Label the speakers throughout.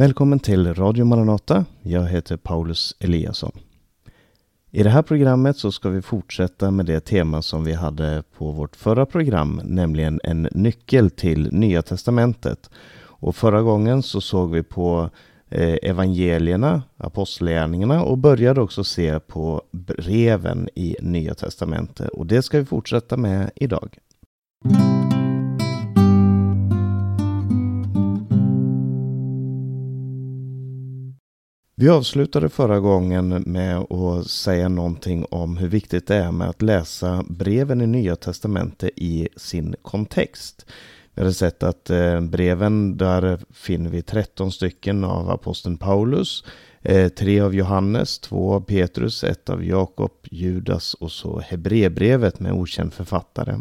Speaker 1: Välkommen till Radio Maranata. Jag heter Paulus Eliasson. I det här programmet så ska vi fortsätta med det tema som vi hade på vårt förra program, nämligen en nyckel till Nya Testamentet. Och förra gången så såg vi på eh, evangelierna, apostlagärningarna och började också se på breven i Nya Testamentet. Och det ska vi fortsätta med idag. Vi avslutade förra gången med att säga någonting om hur viktigt det är med att läsa breven i Nya Testamentet i sin kontext. Vi hade sett att eh, breven, där finner vi 13 stycken av aposteln Paulus, eh, tre av Johannes, två av Petrus, ett av Jakob, Judas och så Hebreerbrevet med okänd författare.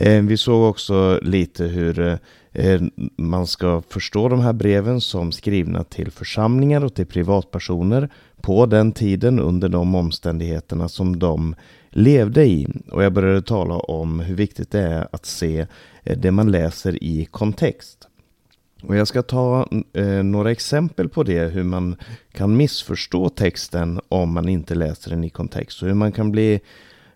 Speaker 1: Eh, vi såg också lite hur eh, man ska förstå de här breven som skrivna till församlingar och till privatpersoner på den tiden under de omständigheterna som de levde i. Och jag började tala om hur viktigt det är att se eh, det man läser i kontext. Och jag ska ta eh, några exempel på det, hur man kan missförstå texten om man inte läser den i kontext. Och hur man kan bli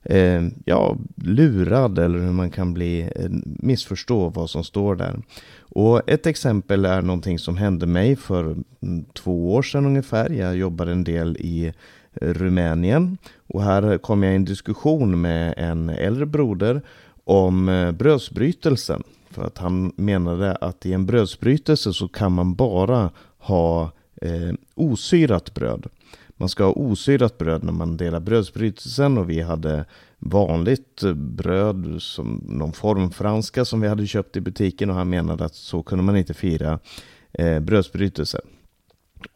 Speaker 1: eh, ja, lurad eller hur man kan bli eh, missförstå vad som står där. Och ett exempel är någonting som hände mig för mm, två år sedan ungefär. Jag jobbade en del i eh, Rumänien och här kom jag i en diskussion med en äldre broder om eh, brödsbrytelsen. För att han menade att i en brödsbrytelse så kan man bara ha eh, osyrat bröd. Man ska ha osyrat bröd när man delar brödsbrytelsen och vi hade vanligt bröd, som någon formfranska som vi hade köpt i butiken och han menade att så kunde man inte fira eh, brödsbrytelse.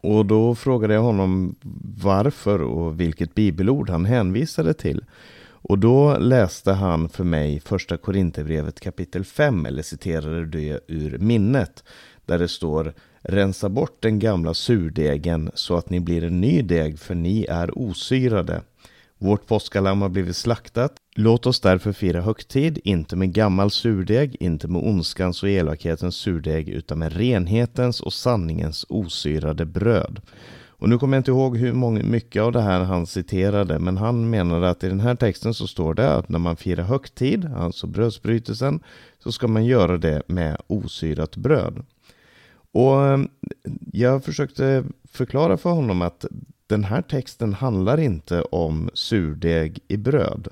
Speaker 1: Och då frågade jag honom varför och vilket bibelord han hänvisade till. Och då läste han för mig första Korinthierbrevet kapitel 5, eller citerade det ur minnet, där det står Rensa bort den gamla surdegen så att ni blir en ny deg, för ni är osyrade. Vårt påskalamm har blivit slaktat. Låt oss därför fira högtid, inte med gammal surdeg, inte med ondskans och elakhetens surdeg, utan med renhetens och sanningens osyrade bröd. Och nu kommer jag inte ihåg hur många, mycket av det här han citerade, men han menade att i den här texten så står det att när man firar högtid, alltså brödsbrytelsen, så ska man göra det med osyrat bröd. Och ehm, jag försökte förklara för honom att den här texten handlar inte om surdeg i bröd.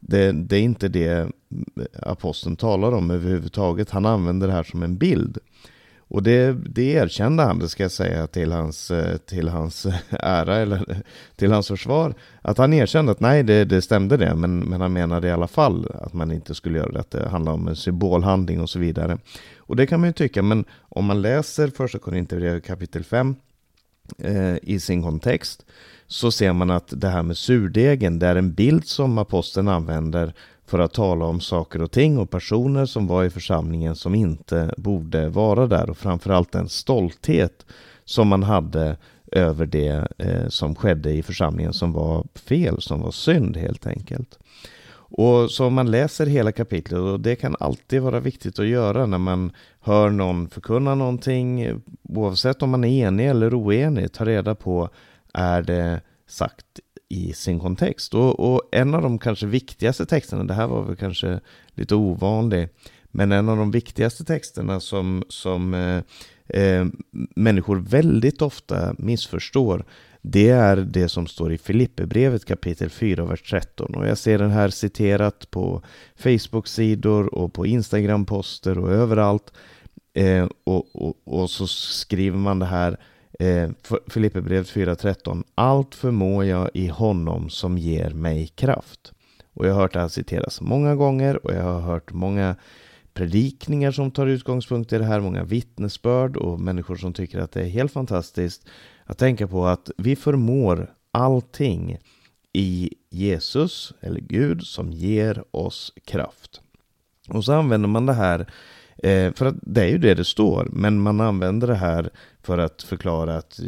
Speaker 1: Det, det, är inte det aposteln talar om överhuvudtaget. Han använder det här som en bild. Och det, det erkände han, det ska jag säga till hans, eh, till hans eh, ära eller till hans försvar. Att han erkände att nej, det, det stämde det, men, men han menade i alla fall att man inte skulle göra det, att det handlar om en symbolhandling och så vidare. Och det kan man ju tycka, men om man läser första Korinthierbrevet kapitel 5 eh, i sin kontext så ser man att det här med surdegen, det är en bild som aposteln använder för att tala om saker och ting och personer som var i församlingen som inte borde vara där och framförallt den stolthet som man hade över det eh, som skedde i församlingen som var fel, som var synd helt enkelt. Och så man läser hela kapitlet och det kan alltid vara viktigt att göra när man hör någon förkunna någonting, oavsett om man är enig eller oenig, ta reda på är det sagt i sin kontext. Och, och, en av de kanske viktigaste texterna, det här var väl kanske lite ovanlig, men en av de viktigaste texterna som, som eh, eh, människor väldigt ofta missförstår, det är det som står i Filipperbrevet kapitel 4, vers 13. Och jag ser den här citerat på Facebook-sidor och på Instagram-poster och överallt. Eh, och, och, och, så skriver man det här eh, Filipperbrevet 4.13. Allt förmår jag i honom som ger mig kraft. Och jag har hört det här citeras många gånger och jag har hört många predikningar som tar utgångspunkt i det här, många vittnesbörd och människor som tycker att det är helt fantastiskt att tänka på att vi förmår allting i Jesus, eller Gud, som ger oss kraft. Och så använder man det här, eh, för att det är ju det det står, men man använder det här för att förklara att eh,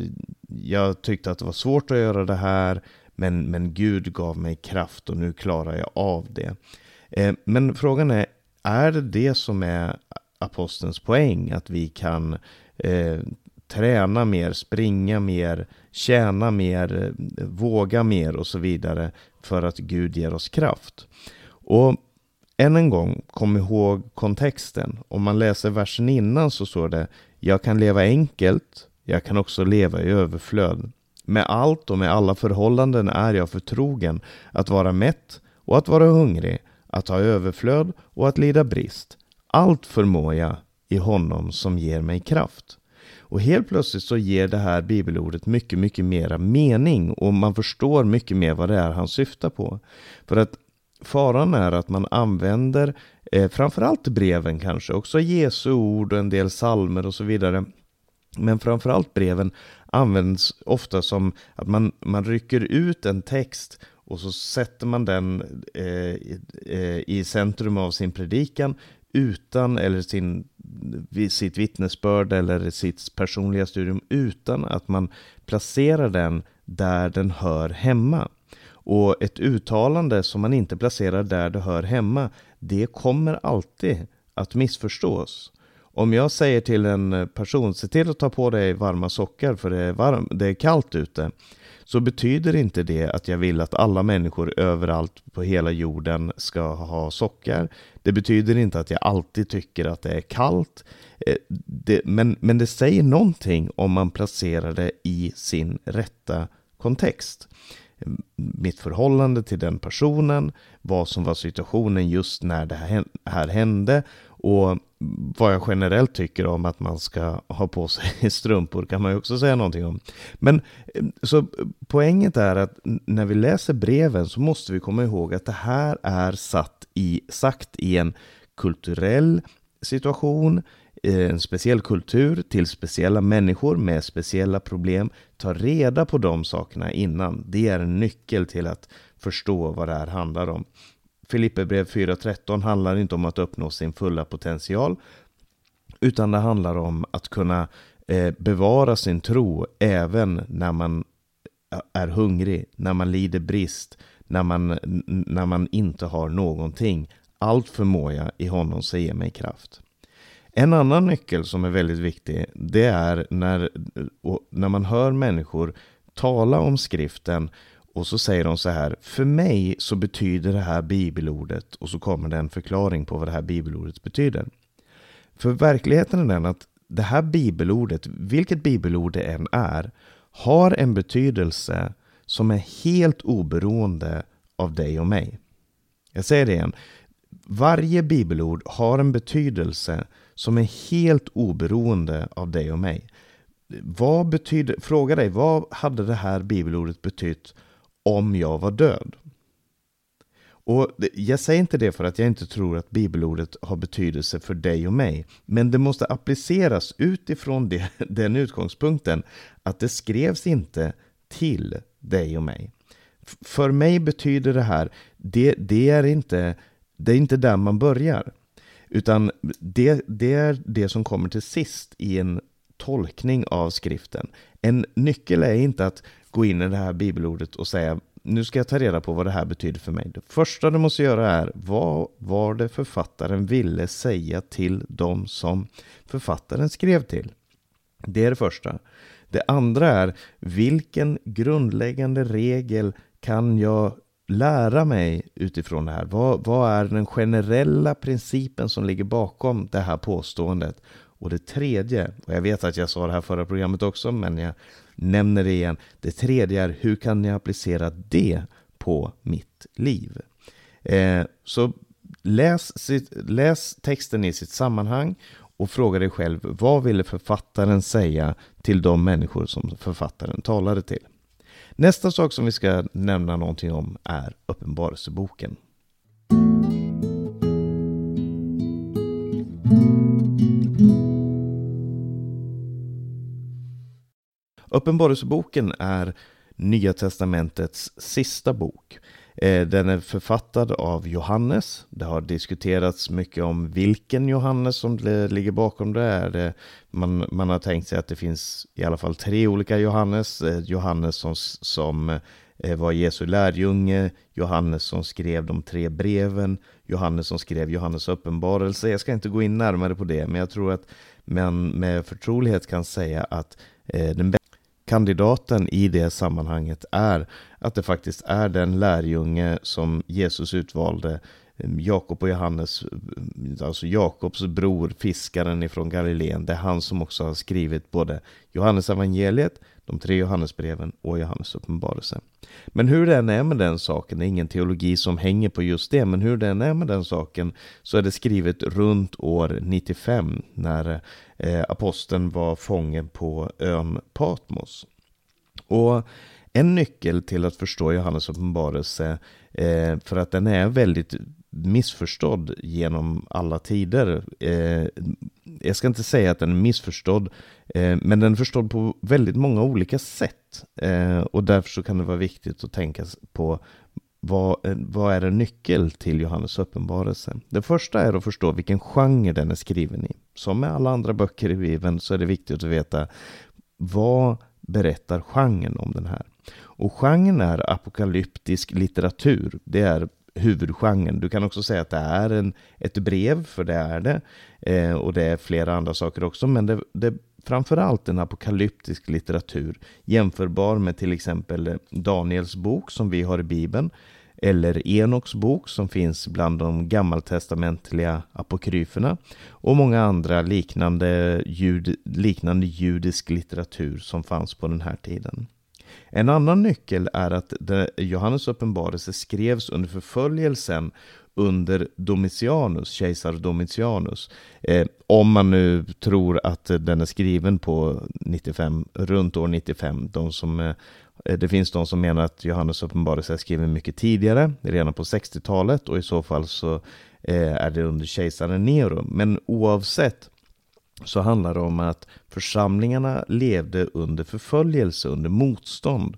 Speaker 1: jag tyckte att det var svårt att göra det här, men, men Gud gav mig kraft och nu klarar jag av det. Eh, men frågan är, är det det som är apostelns poäng? Att vi kan eh, träna mer, springa mer, tjäna mer, eh, våga mer och så vidare för att Gud ger oss kraft. Och än en gång, kom ihåg kontexten. Om man läser versen innan så står det Jag kan leva enkelt, jag kan också leva i överflöd. Med allt och med alla förhållanden är jag förtrogen att vara mätt och att vara hungrig, att ha överflöd och att lida brist. Allt förmår jag i honom som ger mig kraft. Och helt plötsligt så ger det här bibelordet mycket, mycket mera mening och man förstår mycket mer vad det är han syftar på. För att faran är att man använder eh, framförallt breven kanske, också Jesu ord och en del salmer och så vidare. Men framförallt breven används ofta som att man, man rycker ut en text och så sätter man den eh, eh, i centrum av sin predikan utan, eller sin, sitt vittnesbörd eller sitt personliga studium utan att man placerar den där den hör hemma. Och ett uttalande som man inte placerar där det hör hemma, det kommer alltid att missförstås. Om jag säger till en person, se till att ta på dig varma sockar för det är, varm, det är kallt ute. Så betyder inte det att jag vill att alla människor överallt på hela jorden ska ha sockar. Det betyder inte att jag alltid tycker att det är kallt. Eh, det, men, men det säger någonting om man placerar det i sin rätta kontext mitt förhållande till den personen, vad som var situationen just när det här hände och vad jag generellt tycker om att man ska ha på sig strumpor kan man ju också säga någonting om. Men eh, så poängen är att när vi läser breven så måste vi komma ihåg att det här är satt i, sagt i en kulturell situation, Eh, en speciell kultur till speciella människor med speciella problem. Ta reda på de sakerna innan. Det är en nyckel till att förstå vad det här handlar om. Filipperbrev 4.13 handlar inte om att uppnå sin fulla potential, utan det handlar om att kunna eh, bevara sin tro även när man eh, är hungrig, när man lider brist, när man, när man inte har någonting. Allt förmår jag i honom som ger mig kraft. En annan nyckel som är väldigt viktig, det är när, när man hör människor tala om skriften och så säger de så här, för mig så betyder det här bibelordet och så kommer det en förklaring på vad det här bibelordet betyder. För verkligheten är den att det här bibelordet, vilket bibelord det än är, har en betydelse som är helt oberoende av dig och mig. Jag säger det igen. Varje bibelord har en betydelse som är helt oberoende av dig och mig. Vad betyder, fråga dig, vad hade det här bibelordet betytt om jag var död? Och Jag säger inte det för att jag inte tror att bibelordet har betydelse för dig och mig. Men det måste appliceras utifrån det, den utgångspunkten att det skrevs inte till dig och mig. För mig betyder det här, det, det, är, inte, det är inte där man börjar. Utan det, det är det som kommer till sist i en tolkning av skriften. En nyckel är inte att gå in i det här bibelordet och säga nu ska jag ta reda på vad det här betyder för mig. Det första du måste göra är vad var det författaren ville säga till dem som författaren skrev till? Det är det första. Det andra är vilken grundläggande regel kan jag lära mig utifrån det här? Vad, vad är den generella principen som ligger bakom det här påståendet? Och det tredje, och jag vet att jag sa det här förra programmet också, men jag nämner det igen. Det tredje är hur kan jag applicera det på mitt liv? Eh, så läs, sitt, läs texten i sitt sammanhang och fråga dig själv vad ville författaren säga till de människor som författaren talade till? Nästa sak som vi ska nämna någonting om är Uppenbarelseboken. Uppenbarelseboken är Nya testamentets sista bok. Eh, den är författad av Johannes. Det har diskuterats mycket om vilken Johannes som ligger bakom det. Eh, man, man har tänkt sig att det finns i alla fall tre olika Johannes. Eh, Johannes som, som var Jesu lärjunge, Johannes som skrev de tre breven, Johannes som skrev Johannes uppenbarelse. Jag ska inte gå in närmare på det, men jag tror att man med förtrolighet kan säga att den den kandidaten i det sammanhanget är att det faktiskt är den lärjunge som Jesus utvalde Ehm, Jakob och Johannes, ehm, alltså Jakobs bror, fiskaren ifrån Galileen. Det är han som också har skrivit både Johannes evangeliet, de tre Johannesbreven och Johannes uppenbarelse. Men hur det än är med den saken, det är ingen teologi som hänger på just det, men hur det än är med den saken så är det skrivet runt år 95 när eh, aposteln var fången på ön Patmos. Och en nyckel till att förstå Johannes uppenbarelse, eh, för att den är väldigt missförstådd genom alla tider. Eh, jag ska inte säga att den är missförstådd, eh, men den är förstådd på väldigt många olika sätt. Eh, och därför så kan det vara viktigt att tänka på vad, eh, vad är en nyckel till Johannes uppenbarelse? Det första är att förstå vilken genre den är skriven i. Som med alla andra böcker i Bibeln så är det viktigt att veta vad berättar genren om den här? Och genren är apokalyptisk litteratur. Det är huvudgenren. Du kan också säga att det är en, ett brev, för det är det. Eh, och det är flera andra saker också, men det, det är framförallt en apokalyptisk litteratur. Jämförbar med till exempel eh, Daniels bok som vi har i Bibeln. Eller Enoks bok som finns bland de gammaltestamentliga apokryferna. Och många andra liknande, jud, liknande judisk litteratur som fanns på den här tiden. En annan nyckel är att Johannes uppenbarelse skrevs under förföljelsen under Domitianus, kejsar Domitianus. Eh, om man nu tror att den är skriven på 95, runt år 95. De som, eh, det finns de som menar att Johannes uppenbarelse är skriven mycket tidigare, redan på 60-talet och i så fall så eh, är det under kejsaren Nero. Men oavsett så handlar det om att församlingarna levde under förföljelse, under motstånd.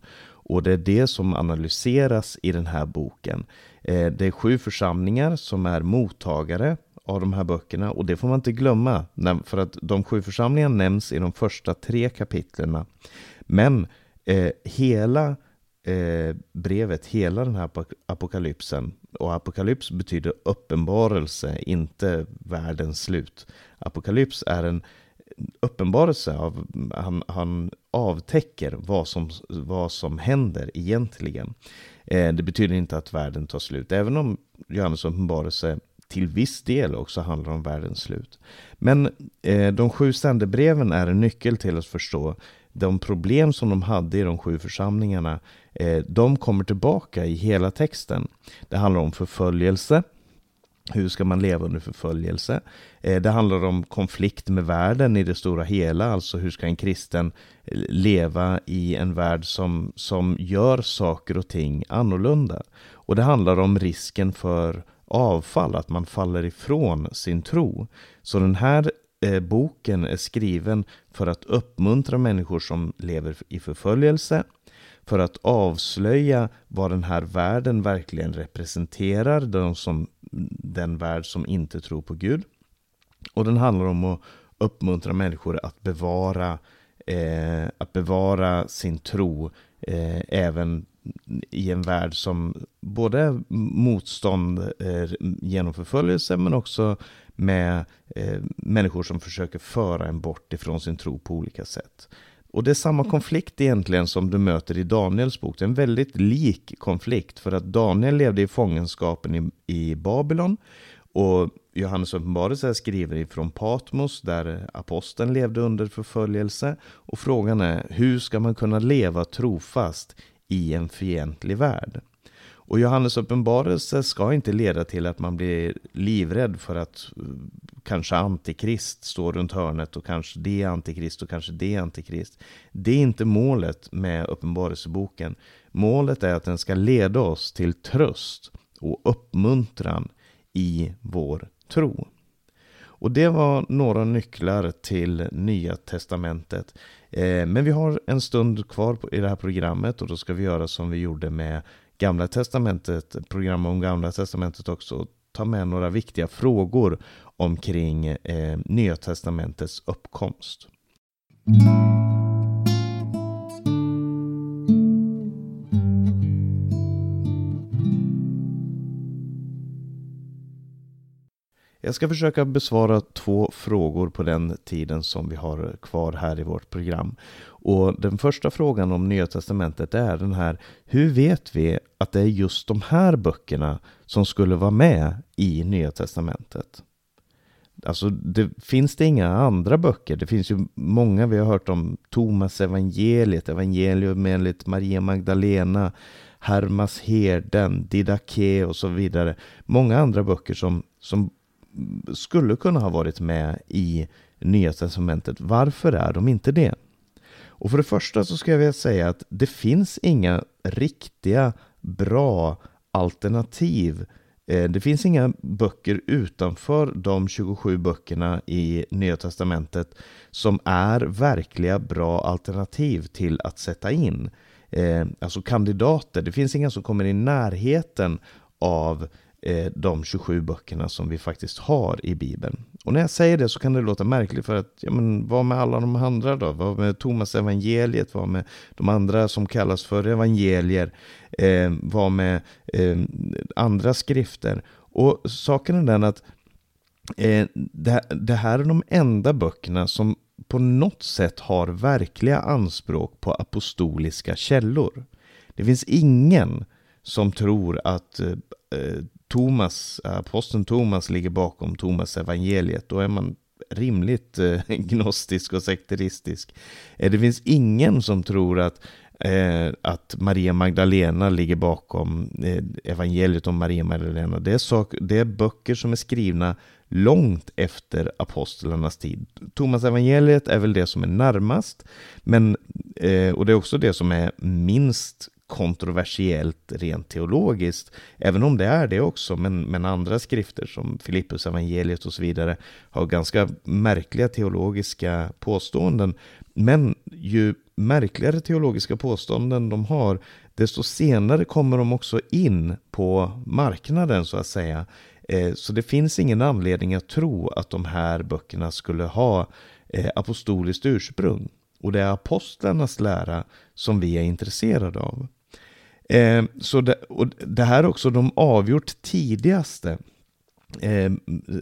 Speaker 1: Och det är det som analyseras i den här boken. Eh, det är sju församlingar som är mottagare av de här böckerna och det får man inte glömma för att de sju församlingarna nämns i de första tre kapitlerna. Men eh, hela eh, brevet, hela den här apokalypsen, och apokalyps betyder uppenbarelse, inte världens slut. Apokalyps är en uppenbarelse av, han, han avtäcker vad som, vad som händer egentligen. Eh, det betyder inte att världen tar slut, även om Johannes uppenbarelse till viss del också handlar om världens slut. Men eh, de sju sändebreven är en nyckel till att förstå de problem som de hade i de sju församlingarna, eh, de kommer tillbaka i hela texten. Det handlar om förföljelse, hur ska man leva under förföljelse? Eh, det handlar om konflikt med världen i det stora hela, alltså hur ska en kristen eh, leva i en värld som, som gör saker och ting annorlunda? Och det handlar om risken för avfall, att man faller ifrån sin tro. Så den här Eh, boken är skriven för att uppmuntra människor som lever i förföljelse, för att avslöja vad den här världen verkligen representerar, de som, den värld som inte tror på Gud. Och den handlar om att uppmuntra människor att bevara, eh, att bevara sin tro eh, även i en värld som både motstånd eh, genom förföljelse men också med eh, människor som försöker föra en bort ifrån sin tro på olika sätt. Och det är samma mm. konflikt egentligen som du möter i Daniels bok. Det är en väldigt lik konflikt för att Daniel levde i fångenskapen i, i Babylon och Johannes uppenbarelse är skriven ifrån Patmos där aposteln levde under förföljelse. Och frågan är hur ska man kunna leva trofast i en fientlig värld? Och Johannes uppenbarelse ska inte leda till att man blir livrädd för att eh, kanske antikrist står runt hörnet och kanske det är antikrist och kanske det är antikrist. Det är inte målet med uppenbarelseboken. Målet är att den ska leda oss till tröst och uppmuntran i vår tro. Och det var några nycklar till Nya Testamentet. Eh, men vi har en stund kvar i det här programmet och då ska vi göra som vi gjorde med Gamla Testamentet, program om Gamla Testamentet också, ta med några viktiga frågor omkring eh, Nya Testamentets uppkomst. Jag ska försöka besvara två frågor på den tiden som vi har kvar här i vårt program. Och den första frågan om Nya Testamentet är den här, hur vet vi att det är just de här böckerna som skulle vara med i Nya Testamentet? Alltså, det finns det inga andra böcker. Det finns ju många, vi har hört om Thomas evangeliet, evangelium enligt Maria Magdalena, Hermas herden, Didaké och så vidare. Många andra böcker som, som skulle kunna ha varit med i Nya Testamentet. Varför är de inte det? Och för det första så ska jag vilja säga att det finns inga riktiga bra alternativ. Eh, det finns inga böcker utanför de 27 böckerna i Nya Testamentet som är verkliga bra alternativ till att sätta in. Eh, alltså kandidater. Det finns inga som kommer i närheten av Eh, de 27 böckerna som vi faktiskt har i Bibeln. Och när jag säger det så kan det låta märkligt för att, ja men vad med alla de andra då? Vad med Thomas evangeliet? Vad med de andra som kallas för evangelier? Eh, vad med eh, andra skrifter? Och saken är den att eh, det, det här är de enda böckerna som på något sätt har verkliga anspråk på apostoliska källor. Det finns ingen som tror att eh, eh Thomas, eh, aposteln Thomas ligger bakom Thomas evangeliet, då är man rimligt eh, gnostisk och sekteristisk. Eh, det finns ingen som tror att, eh, att Maria Magdalena ligger bakom eh, evangeliet om Maria Magdalena. Det är, sak, det är böcker som är skrivna långt efter apostlarnas tid. Thomas evangeliet är väl det som är närmast, men, eh, och det är också det som är minst kontroversiellt rent teologiskt, även om det är det också, men, men andra skrifter som Filippus evangeliet och så vidare har ganska märkliga teologiska påståenden. Men ju märkligare teologiska påståenden de har, desto senare kommer de också in på marknaden så att säga. Eh, så det finns ingen anledning att tro att de här böckerna skulle ha eh, apostoliskt ursprung. Och det är apostlarnas lära som vi är intresserade av. Eh, så det, och det här är också de avgjort tidigaste eh,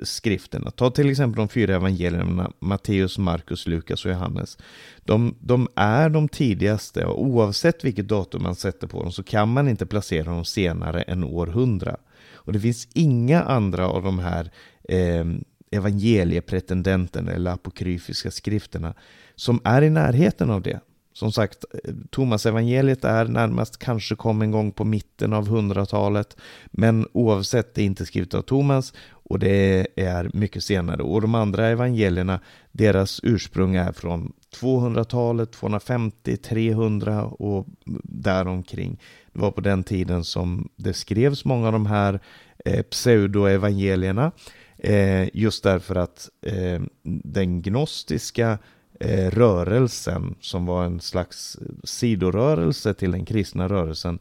Speaker 1: skrifterna. Ta till exempel de fyra evangelierna, Matteus, Markus, Lukas och Johannes. De, de, är de tidigaste och oavsett vilket datum man sätter på dem så kan man inte placera dem senare än år 100. Och det finns inga andra av de här eh, evangeliepretendenten eller apokryfiska skrifterna som är i närheten av det. Som sagt, Thomas evangeliet är närmast kanske kom en gång på mitten av hundratalet. Men oavsett, det är inte skrivet av Thomas och det är mycket senare. Och de andra evangelierna, deras ursprung är från 200-talet, 250, 300 och däromkring. Det var på den tiden som det skrevs många av de här eh, pseudoevangelierna. Eh, just därför att eh, den gnostiska Eh, rörelsen som var en slags sidorörelse till den kristna rörelsen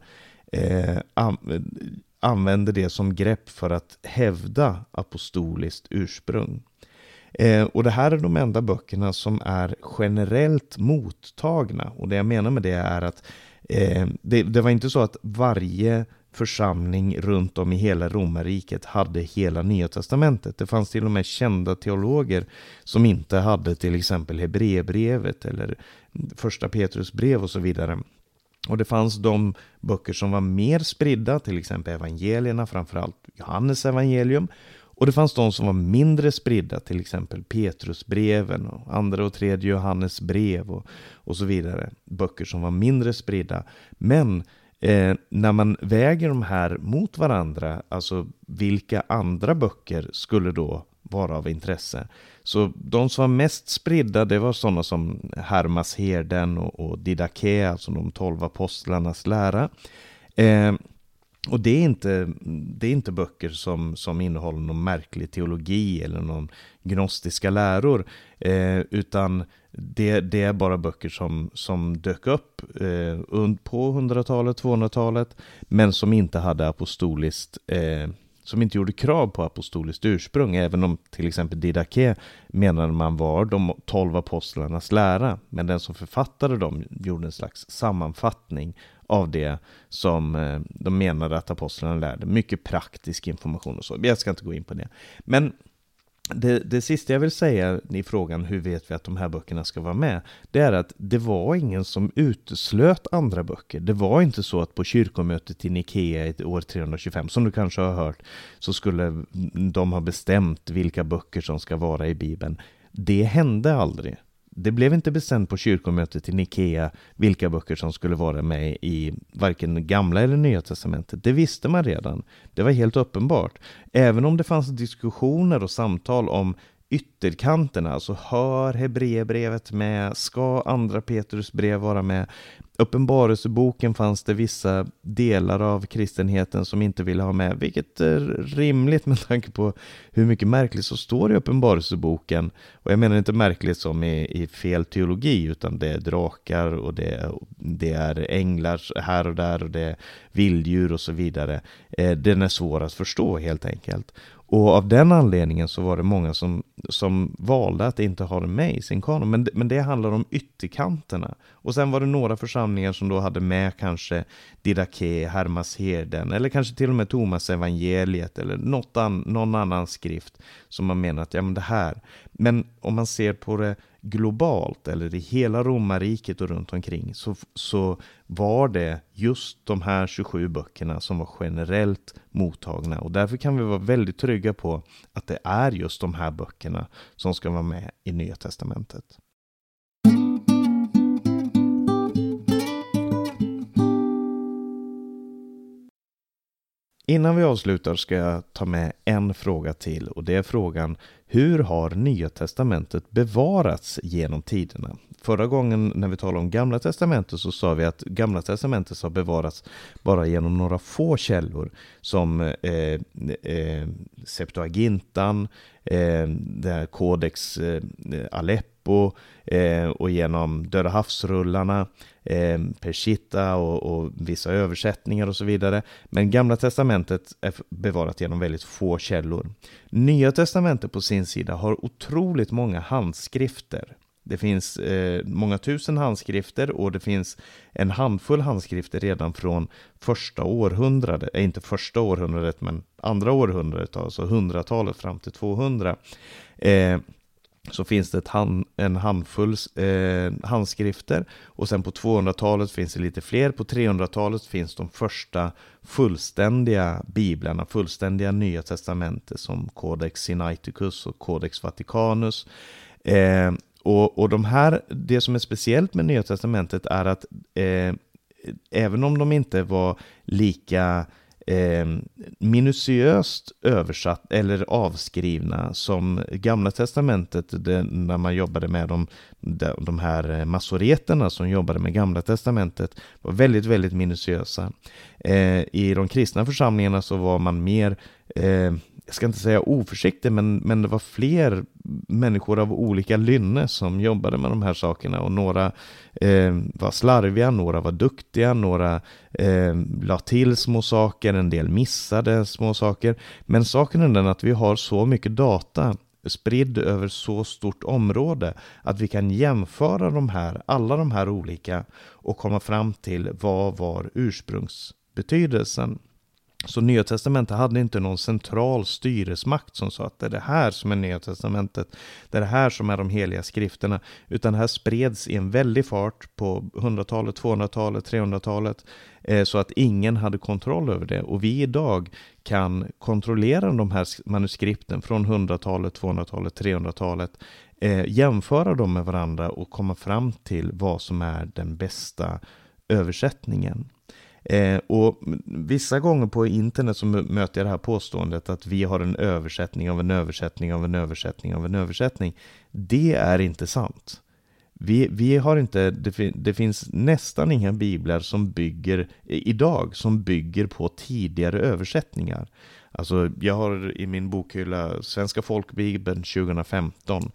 Speaker 1: eh, använde det som grepp för att hävda apostoliskt ursprung. Eh, och det här är de enda böckerna som är generellt mottagna. Och det jag menar med det är att eh, det, det, var inte så att varje församling runt om i hela romarriket hade hela Nya Testamentet. Det fanns till och med kända teologer som inte hade till exempel Hebreerbrevet eller första Petrus brev och så vidare. Och det fanns de böcker som var mer spridda, till exempel evangelierna, framförallt Johannes evangelium. Och det fanns de som var mindre spridda, till exempel Petrusbreven och andra och tredje Johannes brev och, och så vidare. Böcker som var mindre spridda. Men Eh, när man väger de här mot varandra, alltså vilka andra böcker skulle då vara av intresse? Så de som var mest spridda, det var sådana som Hermas herden och, och Didaké, alltså de tolv apostlarnas lära. Eh, och det är inte, det är inte böcker som, som innehåller någon märklig teologi eller någon gnostiska läror, eh, utan det, det, är bara böcker som, som dök upp eh, på 100-talet, 200-talet, men som inte hade apostoliskt, eh, som inte gjorde krav på apostoliskt ursprung, även om till exempel Didaké menade man var de tolv apostlarnas lära, men den som författade dem gjorde en slags sammanfattning av det som eh, de menade att apostlarna lärde. Mycket praktisk information och så. Jag ska inte gå in på det. Men det, det sista jag vill säga i frågan hur vet vi att de här böckerna ska vara med? Det är att det var ingen som uteslöt andra böcker. Det var inte så att på kyrkomötet i Nikea i år 325, som du kanske har hört, så skulle de ha bestämt vilka böcker som ska vara i Bibeln. Det hände aldrig. Det blev inte bestämt på kyrkomötet i Nikea vilka böcker som skulle vara med i varken gamla eller nya testamentet. Det visste man redan. Det var helt uppenbart. Även om det fanns diskussioner och samtal om ytterkanterna, alltså hör Hebreerbrevet med, ska andra Petrus brev vara med? Uppenbarelseboken fanns det vissa delar av kristenheten som inte ville ha med, vilket är rimligt med tanke på hur mycket märkligt som står i Uppenbarelseboken. Och jag menar inte märkligt som i, i fel teologi, utan det är drakar och det, det är änglar här och där och det är vilddjur och så vidare. Eh, den är svår att förstå helt enkelt. Och av den anledningen så var det många som, som valde att inte ha det med i sin kanon. Men, men det handlar om ytterkanterna. Och sen var det några församlingar som då hade med kanske Didaké, Hermasherden eller kanske till och med Thomas evangeliet eller något an, någon annan skrift som man menar att ja men det här. Men om man ser på det globalt eller i hela romarriket och runt omkring så, så var det just de här 27 böckerna som var generellt mottagna och därför kan vi vara väldigt trygga på att det är just de här böckerna som ska vara med i Nya Testamentet. Innan vi avslutar ska jag ta med en fråga till och det är frågan hur har Nya Testamentet bevarats genom tiderna? Förra gången när vi talade om Gamla Testamentet så sa vi att Gamla Testamentet har bevarats bara genom några få källor som eh, eh, Septuagintan, eh, Codex eh, Aleppo eh, och genom Döda havsrullarna eh, Peshitta och, och, vissa översättningar och så vidare. Men Gamla Testamentet är bevarat genom väldigt få källor. Nya Testamentet på sin sida har otroligt många handskrifter. Det finns eh, många tusen handskrifter och det finns en handfull handskrifter redan från första århundradet, eh, inte första århundradet men andra århundradet, alltså hundratalet fram till 200. Eh, så finns det hand, en handfull eh, handskrifter och sen på 200-talet finns det lite fler. På 300-talet finns de första fullständiga biblarna, fullständiga nya testamentet som Codex Sinaiticus och Codex Vaticanus. Eh, och, och de här, det som är speciellt med Nya Testamentet är att eh, även om de inte var lika eh, minutiöst översatt eller avskrivna som Gamla Testamentet det, när man jobbade med de, de här massoreterna som jobbade med Gamla Testamentet var väldigt, väldigt minutiösa. Eh, I de kristna församlingarna så var man mer eh, jag ska inte säga oförsiktig, men, men det var fler människor av olika lynne som jobbade med de här sakerna och några eh, var slarviga, några var duktiga, några eh, la till små saker, en del missade små saker. Men saken är den att vi har så mycket data spridd över så stort område att vi kan jämföra de här, alla de här olika och komma fram till vad var ursprungsbetydelsen. Så Nya Testamentet hade inte någon central styresmakt som sa att det är det här som är Nya Testamentet, det är det här som är de heliga skrifterna, utan det här spreds i en väldig fart på 100-talet, 200-talet, 300-talet, eh, så att ingen hade kontroll över det. Och vi idag kan kontrollera de här manuskripten från 100-talet, 200-talet, 300-talet, eh, jämföra dem med varandra och komma fram till vad som är den bästa översättningen. Eh, och vissa gånger på internet så möter jag det här påståendet att vi har en översättning av en översättning av en översättning av en översättning. Det är inte sant. Vi, vi har inte, det, det, finns nästan inga biblar som bygger, idag, som bygger på tidigare översättningar. Alltså, jag har i min bokhylla Svenska folkbibeln 2015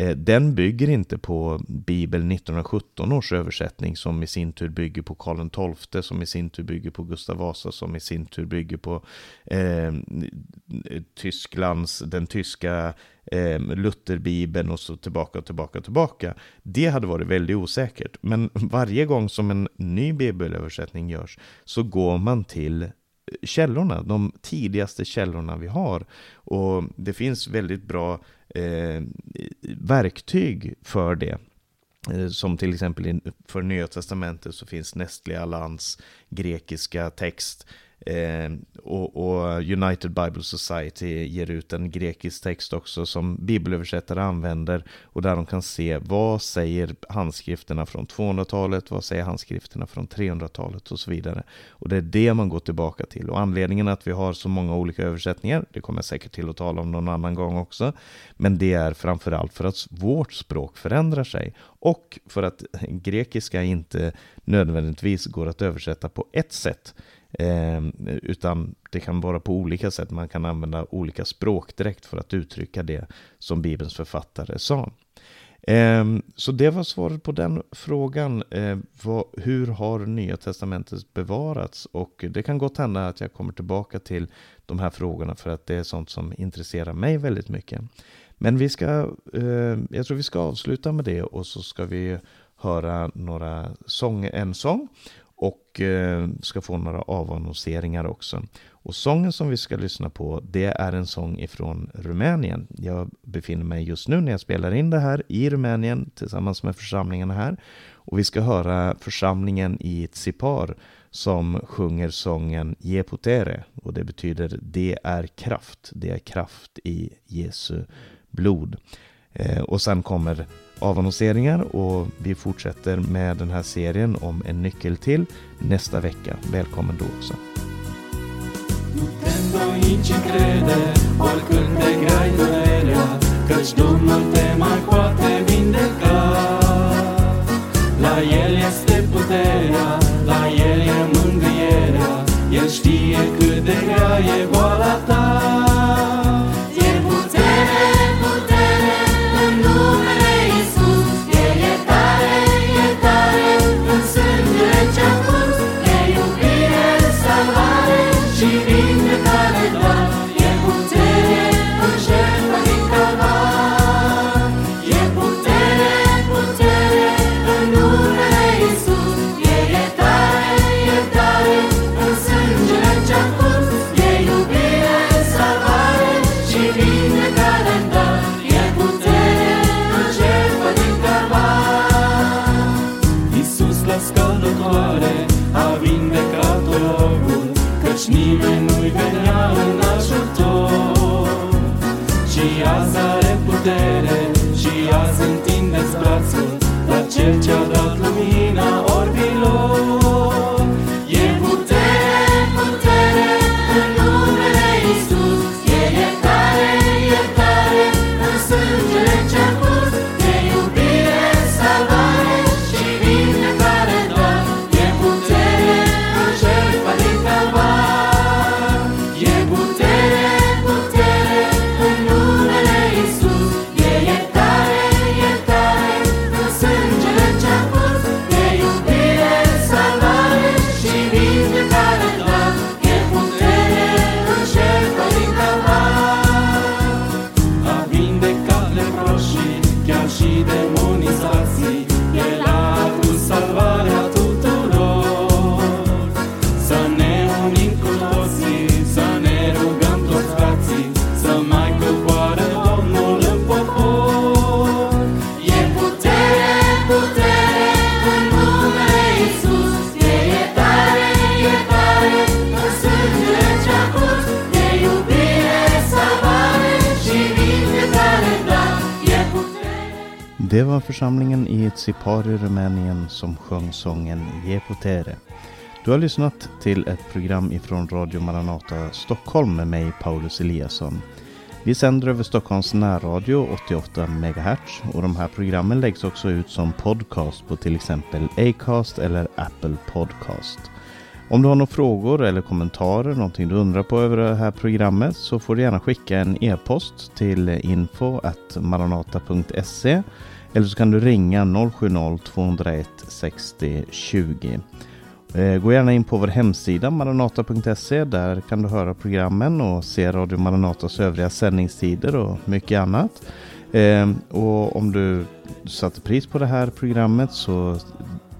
Speaker 1: Eh, den bygger inte på Bibel 1917 års översättning som i sin tur bygger på Karl XII som i sin tur bygger på Gustav Vasa som i sin tur bygger på eh, Tysklands, den tyska eh, Lutherbibeln och så tillbaka och tillbaka och tillbaka. Det hade varit väldigt osäkert. Men varje gång som en ny bibelöversättning görs så går man till källorna, de tidigaste källorna vi har. Och det finns väldigt bra eh, verktyg för det. Eh, som till exempel för Nya Testamentet så finns Nestle Alans grekiska text Eh, och, och, United Bible Society ger ut en grekisk text också som bibelöversättare använder och där de kan se vad säger handskrifterna från 200-talet, vad säger handskrifterna från 300-talet och så vidare. Och det är det man går tillbaka till och anledningen att vi har så många olika översättningar, det kommer jag säkert till att tala om någon annan gång också, men det är framförallt för att vårt språk förändrar sig och för att grekiska inte nödvändigtvis går att översätta på ett sätt Eh, utan det kan vara på olika sätt. Man kan använda olika språk direkt för att uttrycka det som Bibelns författare sa. Eh, så det var svaret på den frågan. Eh, vad, hur har Nya Testamentet bevarats? Och det kan gott hända att jag kommer tillbaka till de här frågorna för att det är sånt som intresserar mig väldigt mycket. Men vi ska, ehm, jag tror vi ska avsluta med det och så ska vi höra några sång, en sång och eh, ska få några avannonseringar också. Och sången som vi ska lyssna på det är en sång ifrån Rumänien. Jag befinner mig just nu när jag spelar in det här i Rumänien tillsammans med församlingarna här. Och vi ska höra församlingen i Tsipar som sjunger sången Je putere och det betyder det är kraft. Det är kraft i Jesu blod. Eh, och sen kommer avannonseringar och vi fortsätter med den här serien om en nyckel till nästa vecka. Välkommen då också. La El este puterea, la El e mângâierea, El știe cât de grea e tell Det var församlingen i Tsipari, Rumänien som sjöng sången Je potere. Du har lyssnat till ett program ifrån Radio Maranata Stockholm med mig Paulus Eliasson. Vi sänder över Stockholms närradio 88 MHz och de här programmen läggs också ut som podcast på till exempel Acast eller Apple Podcast. Om du har några frågor eller kommentarer, någonting du undrar på över det här programmet så får du gärna skicka en e-post till info.maranata.se eller så kan du ringa 070-201 60 20. Gå gärna in på vår hemsida maranata.se. Där kan du höra programmen och se Radio Maranatas övriga sändningstider och mycket annat. Eh, och om du satte pris på det här programmet så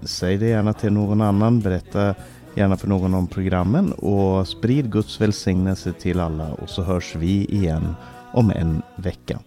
Speaker 1: säg det gärna till någon annan. Berätta gärna för någon om programmen och sprid Guds välsignelse till alla och så hörs vi igen om en vecka.